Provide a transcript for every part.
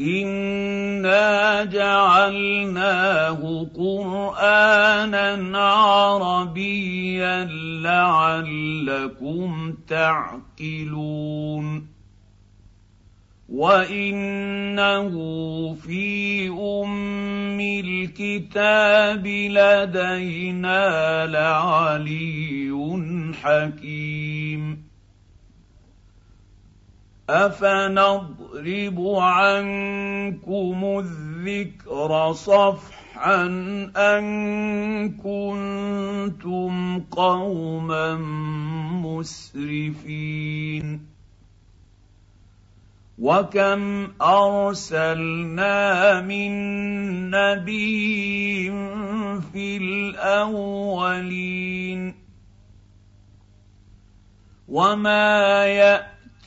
انا جعلناه قرانا عربيا لعلكم تعقلون وانه في ام الكتاب لدينا لعلي حكيم افنضرب عنكم الذكر صفحا ان كنتم قوما مسرفين وكم ارسلنا من نبي في الاولين وما ياتي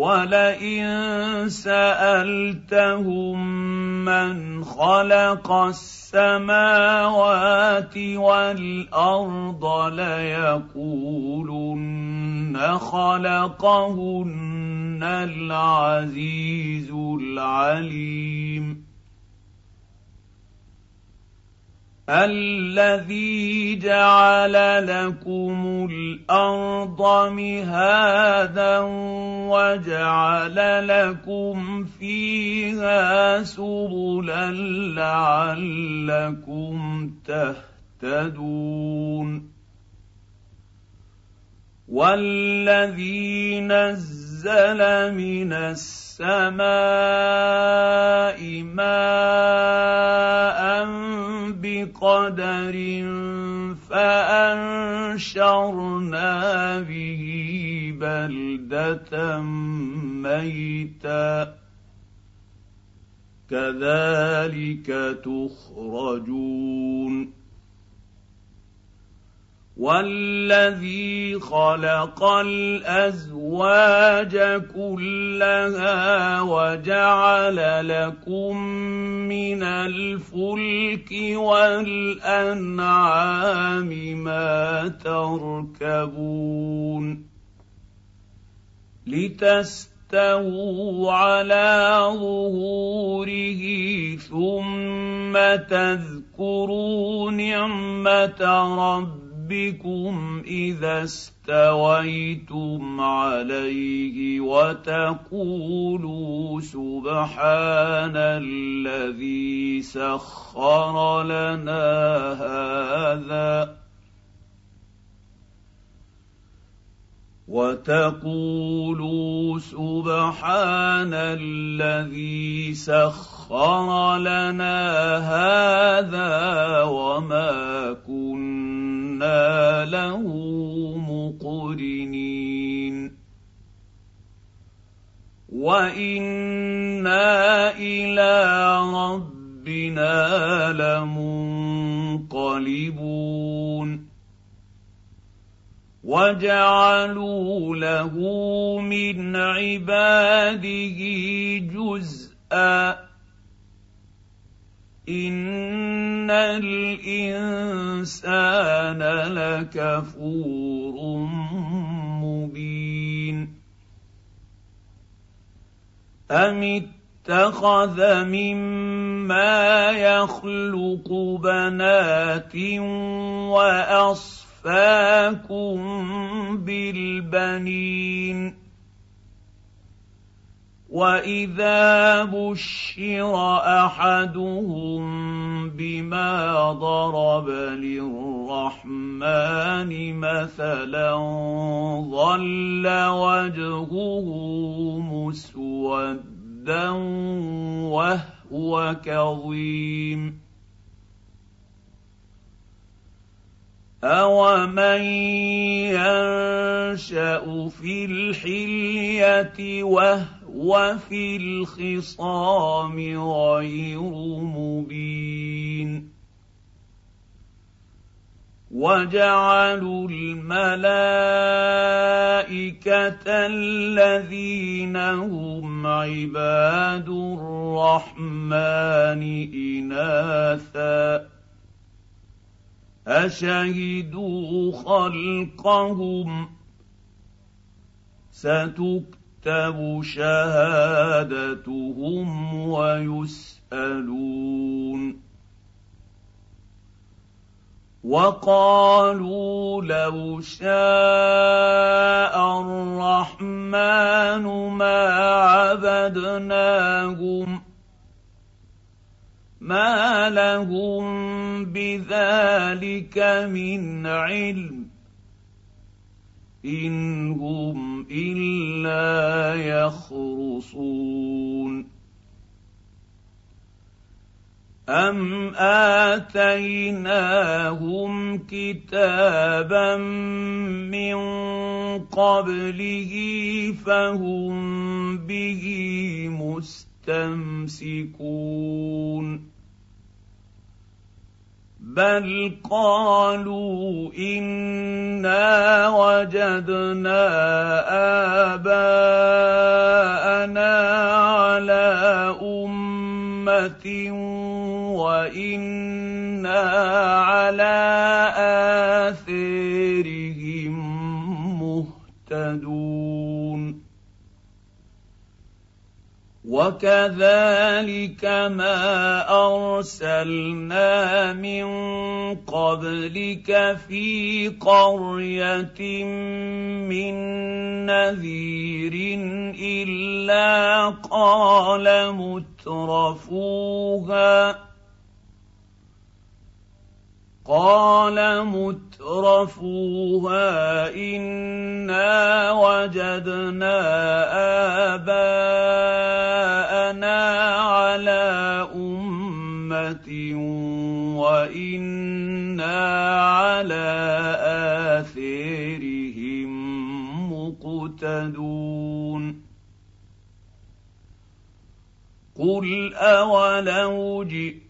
ولئن سالتهم من خلق السماوات والارض ليقولن خلقهن العزيز العليم الذي جعل لكم الأرض مهادا وجعل لكم فيها سبلا لعلكم تهتدون والذي نزل من السماء ماء بقدر فانشرنا به بلده ميتا كذلك تخرجون والذي خلق الازواج كلها وجعل لكم من الفلك والانعام ما تركبون لتستووا على ظهوره ثم تذكروا نعمه ربكم ربكم إذا استويتم عليه وتقولوا سبحان الذي سخر لنا هذا وتقولوا سبحان الذي سخر لنا هذا وما كنا له مقرنين وأنا إلى ربنا لمنقلبون وجعلوا له من عباده جزءا ان الانسان لكفور مبين ام اتخذ مما يخلق بنات واصفاكم اصفاكم بالبنين واذا بشر احدهم بما ضرب للرحمن مثلا ظل وجهه مسودا وهو كظيم أَوَمَن يَنشَأُ فِي الْحِلْيَةِ وَهُوَ فِي الْخِصَامِ غَيْرُ مُبِينٍ. وَجَعَلُوا الْمَلَائِكَةَ الَّذِينَ هُمْ عِبَادُ الرَّحْمَٰنِ إِنَاثًا. أشهدوا خلقهم. ستكتب شهادتهم ويسألون. وقالوا لو شاء الرحمن ما عبدناهم ما لهم بذلك من علم. ان هم الا يخرصون ام اتيناهم كتابا من قبله فهم به مستمسكون بل قالوا انا وجدنا اباءنا على امه وأنا على وكذلك ما ارسلنا من قبلك في قريه من نذير الا قال مترفوها قال مترفوها انا وجدنا اباءنا على امه وأنا على اثارهم مقتدون قل اولو جئت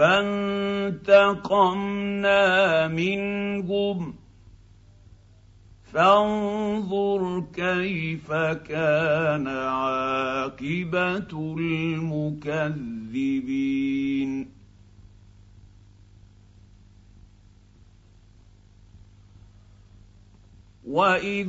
فانتقمنا منهم. فانظر كيف كان عاقبة المكذبين. وإذ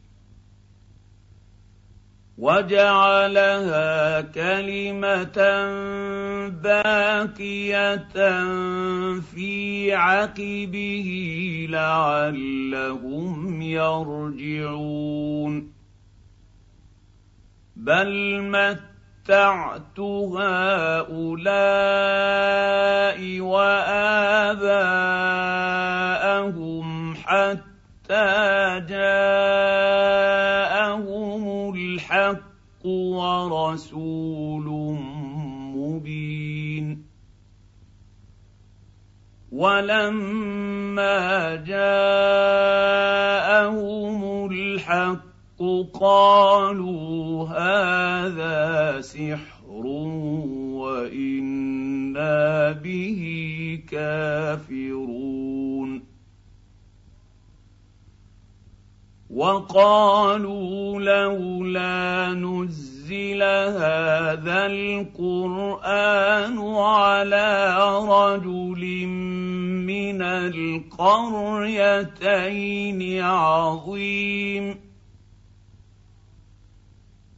وجعلها كلمة باقية في عقبه لعلهم يرجعون. بل متعت هؤلاء وآباءهم حتى الحق ورسول مبين. ولما جاءهم الحق قالوا هذا سحر وإنا به كافرون. وقالوا لولا نزل هذا القرآن على رجل من القريتين عظيم.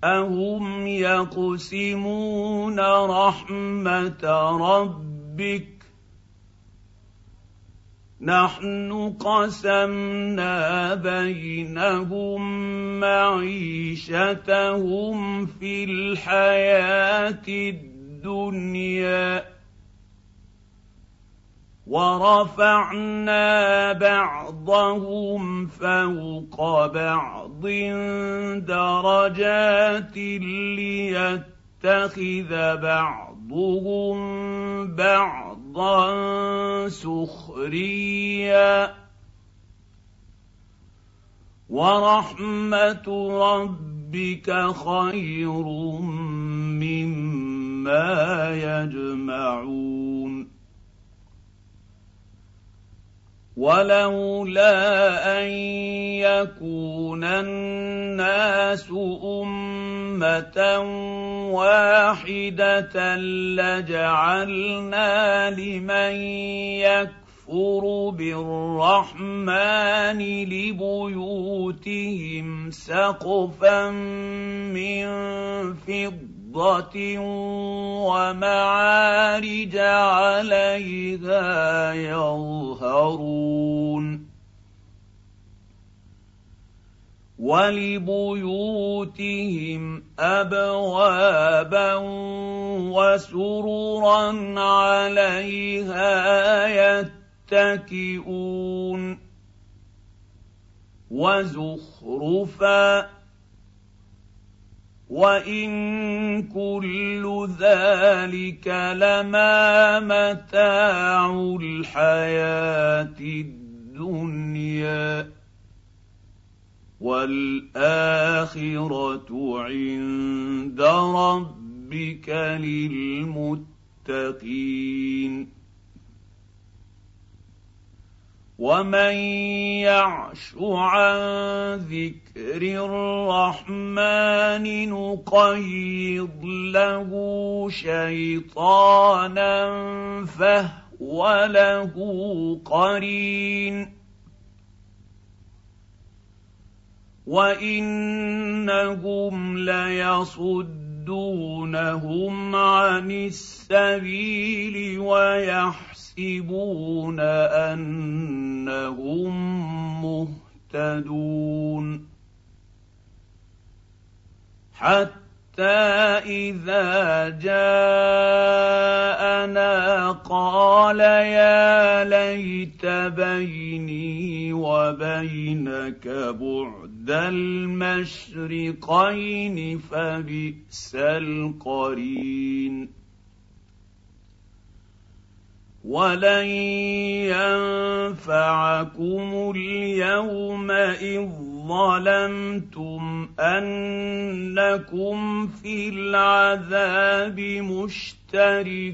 أهم يقسمون رحمة ربك نحن قسمنا بينهم معيشتهم في الحياة الدنيا ورفعنا بعضهم فوق بعض درجات ليتخذ بعضهم بعضا سخريا ورحمة ربك خير مما يجمعون ولولا أن يكون الناس أمة واحدة لجعلنا لمن يكفر بالرحمن لبيوتهم سقفا من فضة ومعارج عليها يظهرون ولبيوتهم أبوابا وسررا عليها يتكئون وزخرفا وإن كل ذلك لما متاع الحياة الدنيا والآخرة عند ربك للمتقين. ومن يعش عن ذكر الرحمن نقيض له شيطانا فهو له قرين. وانهم ليصدونهم عن السبيل ويحسبون يحسبون انهم مهتدون حتى اذا جاءنا قال يا ليت بيني وبينك بعد المشرقين فبئس القرين. ولن ينفعكم اليوم اذ ظلمتم انكم في العذاب مشتركون.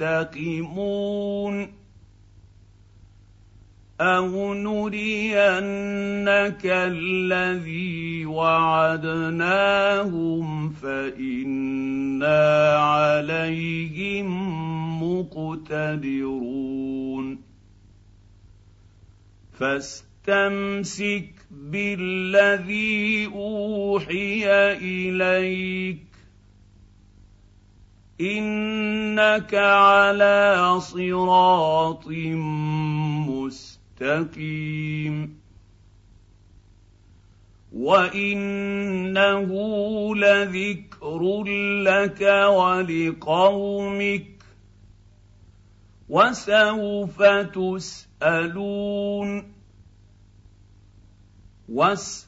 منتقمون أو نرينك الذي وعدناهم فإنا عليهم مقتدرون. فاستمسك بالذي أوحي إليك انك على صراط مستقيم وانه لذكر لك ولقومك وسوف تسالون واسال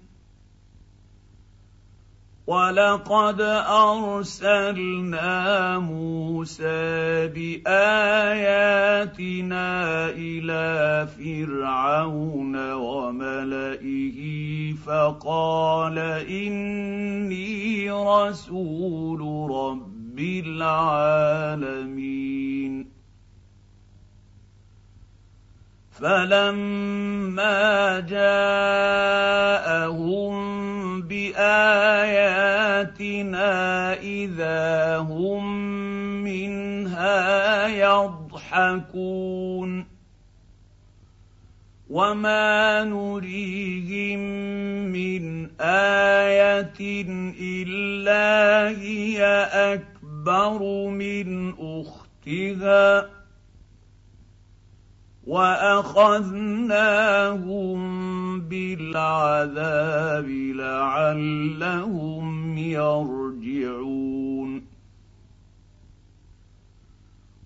ولقد ارسلنا موسى باياتنا إلى فرعون وملئه فقال اني رسول رب العالمين فلما جاءهم بآياتنا إذا هم منها يضحكون وما نريهم من آية إلا هي أكبر من أختها واخذناهم بالعذاب لعلهم يرجعون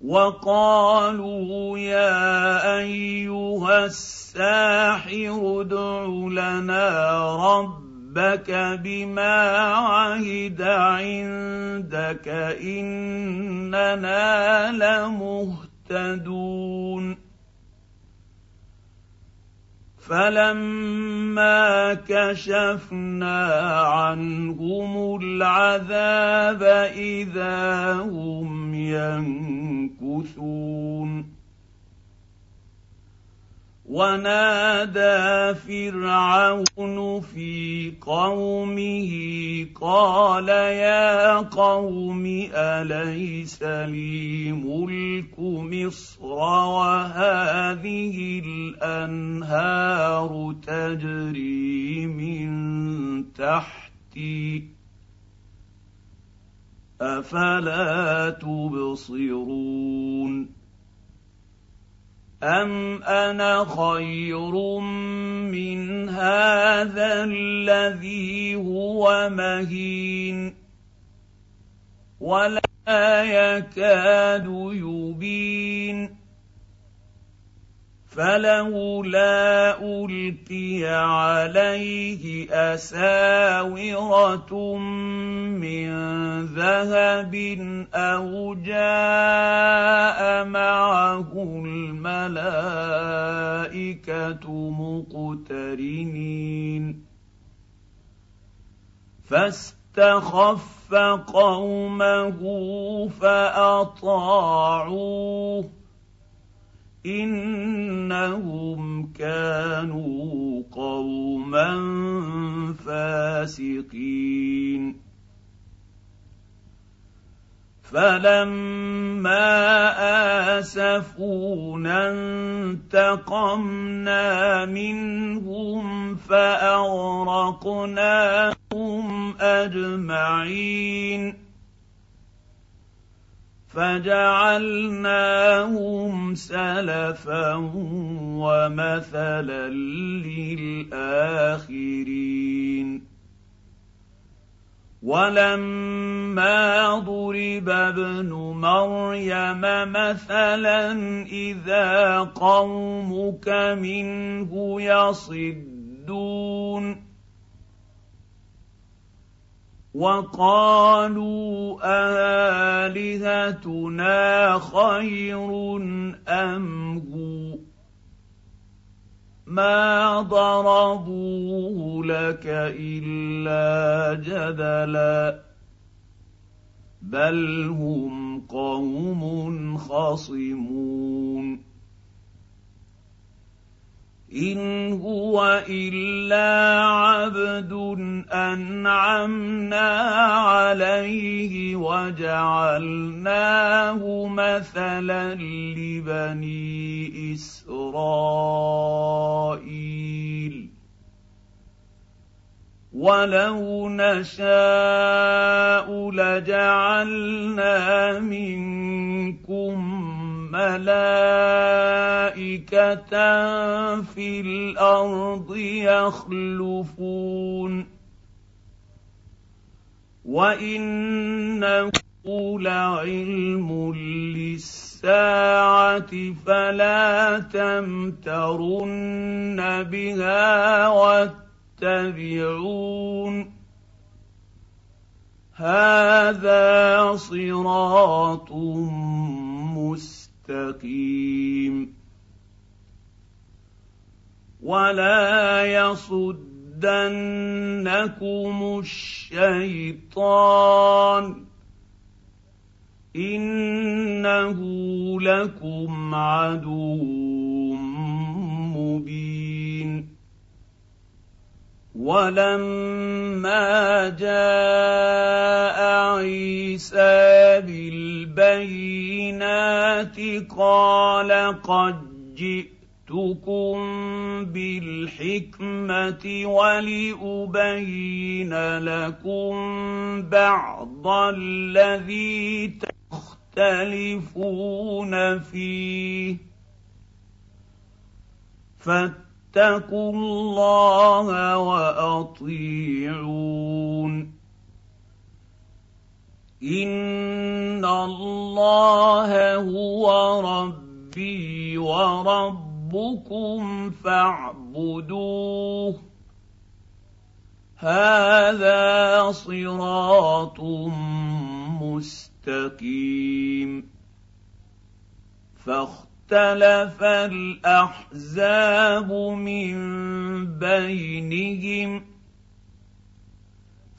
وقالوا يا ايها الساحر ادع لنا ربك بما عهد عندك اننا لمهتدون فلما كشفنا عنهم العذاب اذا هم ينكثون ونادى فرعون في قومه قال يا قوم أليس لي ملك مصر وهذه الأنهار تجري من تحتي أفلا تبصرون أم أنا خير من هذا الذي هو مهين ولا يكاد يبين فلولا ألقي عليه أساورة من ذهب أو جاء معه الملائكة مقترنين. فاستخف قومه فأطاعوه. إنهم كانوا قوما فاسقين. فلما آسفونا انتقمنا منهم فأغرقناهم أجمعين. فجعلناهم سلفا ومثلا للآخرين. ولما ضرب ابن مريم مثلا إذا قومك منه يصدون. وقالوا آلهتنا خير أم هو؟ ما ضربوه لك إلا جدلا. بل هم قوم خصمون. إن هو إلا عبد أنعمنا عليه وجعلناه مثلا لبني إسرائيل. ولو نشاء لجعلنا منكم ملائكة في الأرض يخلفون. وإنه لعلم للساعة فلا تمترن بها واتبعون. هذا صراط مستقيم ولا يصدنكم الشيطان إنه لكم عدو مبين ولما جاء عيسى بالبينات قال قد جئتكم بالحكمه ولابين لكم بعض الذي تختلفون فيه فاتقوا الله وأطيعون. إن الله هو ربي وربكم فاعبدوه. هذا صراط مستقيم. اختلف الأحزاب من بينهم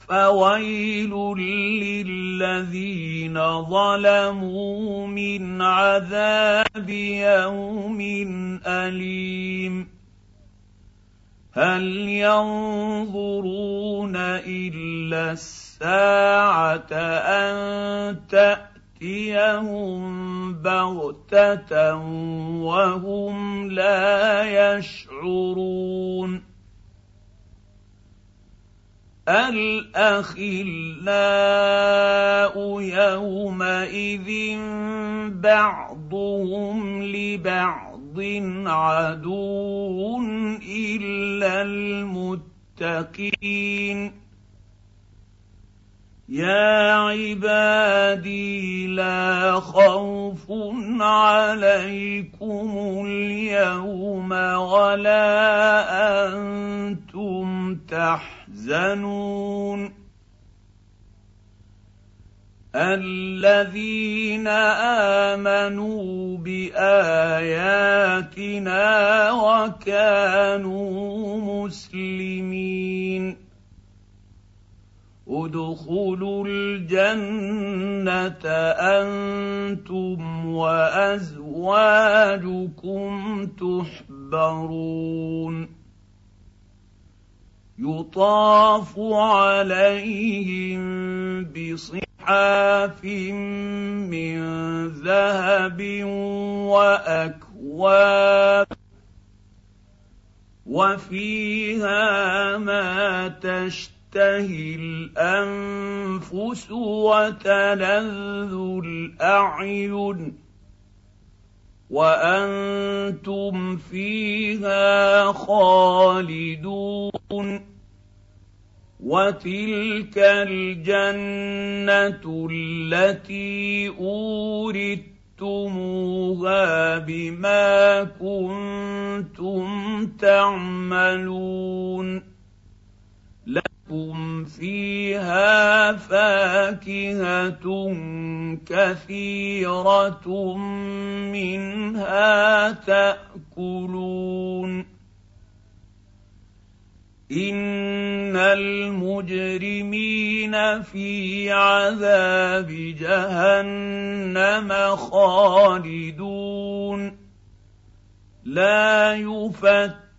فويل للذين ظلموا من عذاب يوم أليم هل ينظرون إلا الساعة أن تأتي تاتيهم بغته وهم لا يشعرون الاخلاء يومئذ بعضهم لبعض عدو الا المتقين يا عبادي لا خوف عليكم اليوم ولا أنتم تحزنون. الذين آمنوا بآياتنا وكانوا مسلمين. ادخلوا الجنة أنتم وأزواجكم تحبرون. يطاف عليهم بصحاف من ذهب وأكواب وفيها ما تشتهي تشتهي الانفس وتلذ الاعين وأنتم فيها خالدون وتلك الجنه التي اورثتموها بما كنتم تعملون لكم فيها فاكهه كثيره منها تاكلون ان المجرمين في عذاب جهنم خالدون لا يفتح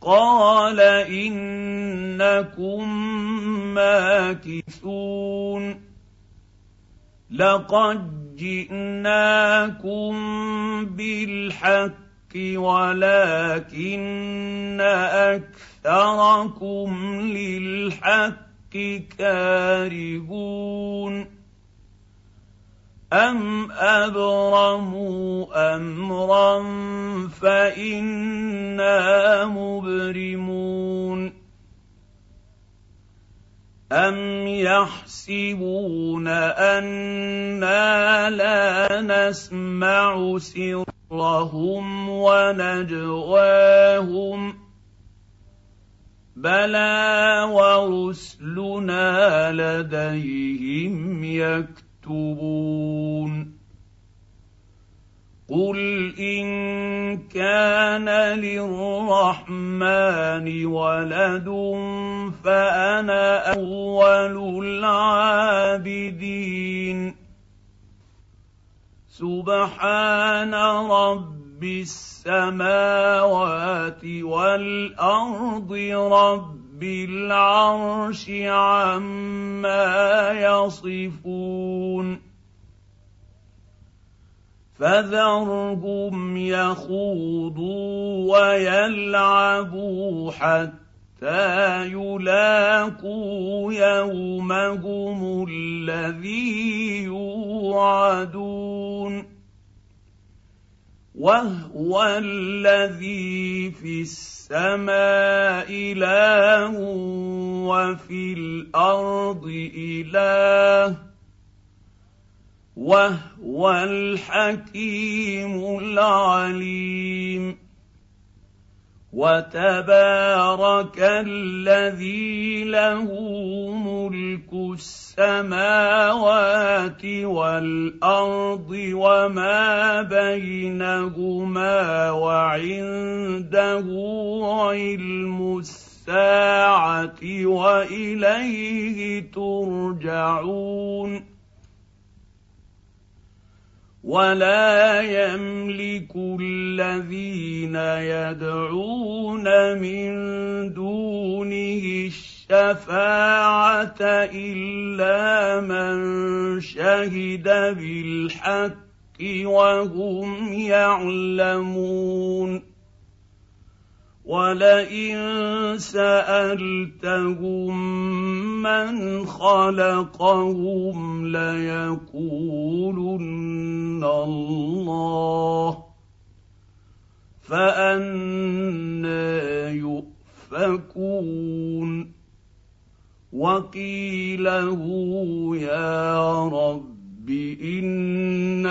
قال انكم ماكثون لقد جئناكم بالحق ولكن اكثركم للحق كارهون أم أبرموا أمرا فإنا مبرمون أم يحسبون أنا لا نسمع سرهم ونجواهم بلى ورسلنا لديهم يكتبون قل إن كان للرحمن ولد فأنا أول العابدين. سبحان رب السماوات والأرض رب العرش عما يصفون. فذرهم يخوضوا ويلعبوا حتى يلاقوا يومهم الذي يوعدون. وهو الذي في السماء اله وفي الأرض اله وهو الحكيم العليم وتبارك الذي له ملك السماوات والأرض وما بينهما وعنده علم الساعة وإليه ترجعون ولا يملك الذين يدعون من دونه الشفاعه الا من شهد بالحق وهم يعلمون ولئن سألتهم من خلقهم ليقولن الله فانى يؤفكون وقيله يا رب ان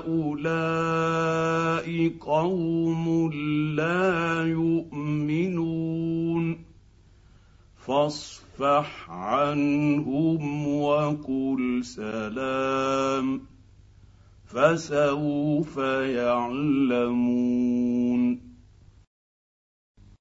هؤلاء قوم لا يؤمنون فاصفح عنهم وقل سلام فسوف يعلمون